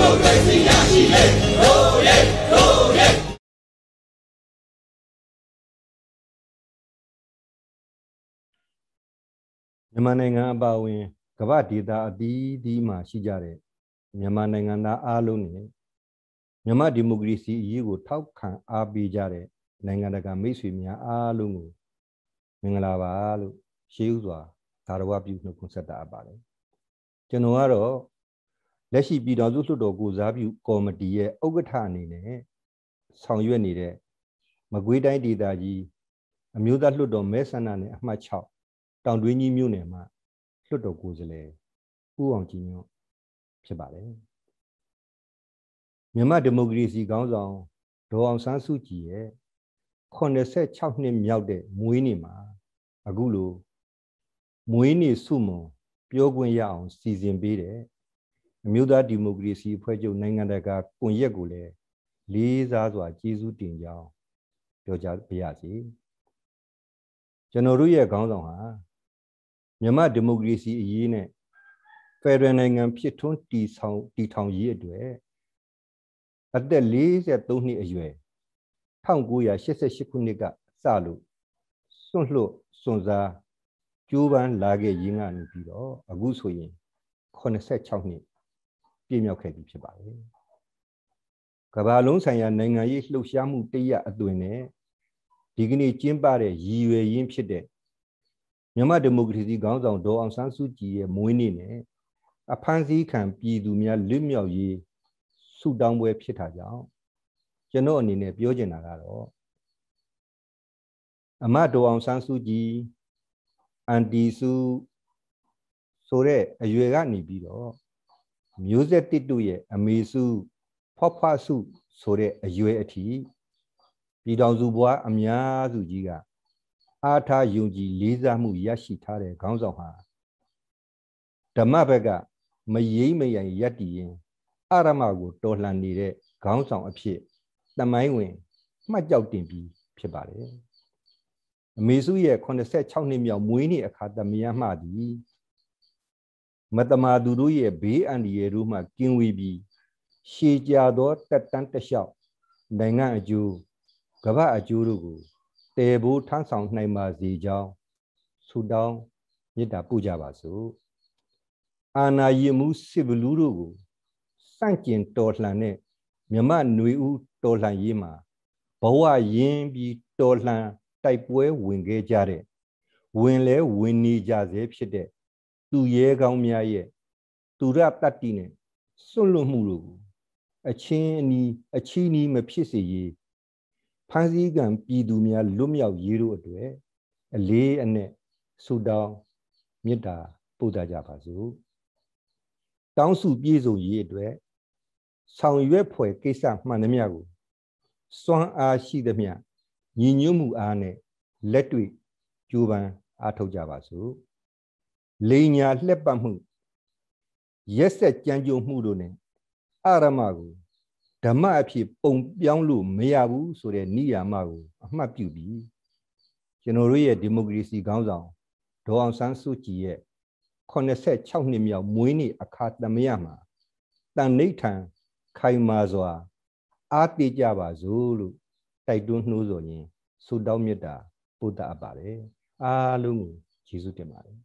မိုကရေစီရရှိလေရိုးရဲရိုးရဲမြန်မာနိုင်ငံအပါအဝင်ကမ္ဘာဒေသအသီးသီးမှာရှိကြတဲ့မြန်မာနိုင်ငံသားအားလုံးနဲ့မြန်မာဒီမိုကရေစီအရေးကို ထောက်ခံအားပေးကြတဲ့နိုင်ငံတကာမိတ်ဆွေများအားလုံးကိုမင်္ဂလာပါလို့ရှေးဥစွာသာရဝပြုနှုတ်ခွန်းဆက်တာပါတယ်ကျွန်တော်ကတော့ လက်ရှိပြည်တော်စုလွှတ်တော်ကိုစားပြုကော်မတီရဲ့ဥက္ကဋ္ဌအနေနဲ့ဆောင်ရွက်နေတဲ့မကွေးတိုင်းဒေသကြီးအမျိုးသားလွှတ်တော်မဲဆန္ဒနယ်အမှတ်6တောင်တွင်းကြီးမြို့နယ်မှာလွှတ်တော်ကိုယ်စားလှယ်ဦးအောင်ကြည်ညွန့်ဖြစ်ပါတယ်မြန်မာဒီမိုကရေစီခေါင်းဆောင်ဒေါ်အောင်ဆန်းစုကြည်ရဲ့86နှစ်မြောက်တဲ့မွေးနေ့မှာအခုလိုမွေးနေ့စုမွန်ပြောခွင့်ရအောင်စီစဉ်ပေးတယ် အမျိုးသားဒီမိုကရေစီအဖွဲ့ချုပ်နိုင်ငံတကာကွန်ရက်ကိုလည်းလေးစားစွာကျေးဇူးတင်ကြောင်းပြောကြားပါရစေကျွန်တော်တို့ရဲ့ခေါင်းဆောင်ဟာမြန်မာဒီမိုကရေစီအရေးနဲ့ဖက်ဒရယ်နိုင်ငံဖြစ်ထွန်းတည်ဆောင်တည်ထောင်ရေးအတွက်အသက်43နှစ်အရွယ်1988ခုနှစ်ကစလို့စွန့်လွတ်စွန့်စားကျိုးပန်းလာခဲ့ရင်းကနေပြီးတော့အခုဆိုရင်86နှစ် ပြည့်မြောက်ခဲ့ပြီဖြစ်ပါတယ်။ကမ္ဘာလုံးဆိုင်ရာနိုင်ငံရေးလှုပ်ရှားမှုတရအသွင်နဲ့ဒီကနေ့ကျင်းပတဲ့ရည်ရွယ်ရင်းဖြစ်တဲ့မြန်မာဒီမိုကရေစီခေါင်းဆောင်ဒေါ်အောင်ဆန်းစုကြည်ရဲ့မွေးနေ့နဲ့အဖမ်းဆီးခံပြည်သူများလွတ်မြောက်ရေးဆုတောင်းပွဲဖြစ်တာကြောင့်ကျွန်တော်အနေနဲ့ပြောချင်တာကတော့အမဒေါ်အောင်ဆန်းစုကြည်အန်တီစုဆိုတဲ့အရွယ်ကနေပြီးတော့ မျိုးဆက်တစ်တို့ရဲ့အမေစုဖွားဖွားစုဆိုတဲ့အရွယ်အထိပြည်တော်စုဘွားအများစုကြီးကအားထားယုံကြည်လေးစားမှုရရှိထားတဲ့ခေါင်းဆောင်ဟာဓမ္မဘက်ကမယိမ့်မယိုင်ယက်တည်ရင်အရမကိုတော်လှန်နေတဲ့ခေါင်းဆောင်အဖြစ်တမိုင်းဝင်မှတ်ကြောက်တင်ပြီးဖြစ်ပါတယ်အမေစုရဲ့86နှစ်မြောက်မွေးနေ့အခါသမယမှသည် မတမာသူတို့ရဲ့ဘေးအန္တရာယ်တို့မှကင်းဝေးပြီးရှေးကြသောတက်တန်းတလျှောက်နိုင်ငံအကျိုးကမ္ဘာအကျိုးတို့ကိုတည်ဖို့ထမ်းဆောင်နိုင်ပါစေကြောင်းဆုတောင်းမေတ္တာပို့ကြပါစို့အာနာယီမှုစစ်ဘလူးတို့ကိုစန့်ကျင်တော်လှန်တဲ့မြမຫນွေဦးတော်လှန်ရေးမှာဘဝရင်းပြီးတော်လှန်တိုက်ပွဲဝင်ခဲ့ကြတဲ့ဝင်လဲဝင်နေကြစေဖြစ်တဲ့ သူရဲကောင်းများရဲ့သူရတတ္တိနဲ့စွန့်လွတ်မှုတို့ကိုအချင်းအနီးအချီးနီးမဖြစ်စေရေးဖန်စည်းကံပြည်သူများလွတ်မြောက်ရေးတို့အတွက်အလေးအနက်ဆုတောင်းမေတ္တာပို့သကြပါစို့တောင်းစုပြည့်စုံရေးအတွက်ဆောင်ရွက်ဖွယ်ကိစ္စမှန်သမျှကိုစွမ်းအားရှိသမျှညီညွတ်မှုအားနဲ့လက်တွေ့ကြိုးပမ်းအားထုတ်ကြပါစို့ လိန်ညာလှက်ပတ်မှုရက်ဆက်ကြမ်းကြုတ်မှုတို့နဲ့အာရမကိုဓမ္မအဖြစ်ပုံပြောင်းလို့မရဘူးဆိုတဲ့နိယာမကိုအမှတ်ပြုပြီးကျွန်တော်တို့ရဲ့ဒီမိုကရေစီခေါင်းဆောင်ဒေါ်အောင်ဆန်းစုကြည်ရဲ့86နှစ်မြောက်မွေးနေ့အခါသမယမှာတန်ဋိဌံခိုင်မာစွာ အားတည်ကြပါစို့လို့တိုက်တွန်းနှိုးဆော်ခြင်းဆုတောင်းမေတ္တာပို့တာပါတယ်အားလုံးကိုကျေးဇူးတင်ပါတယ်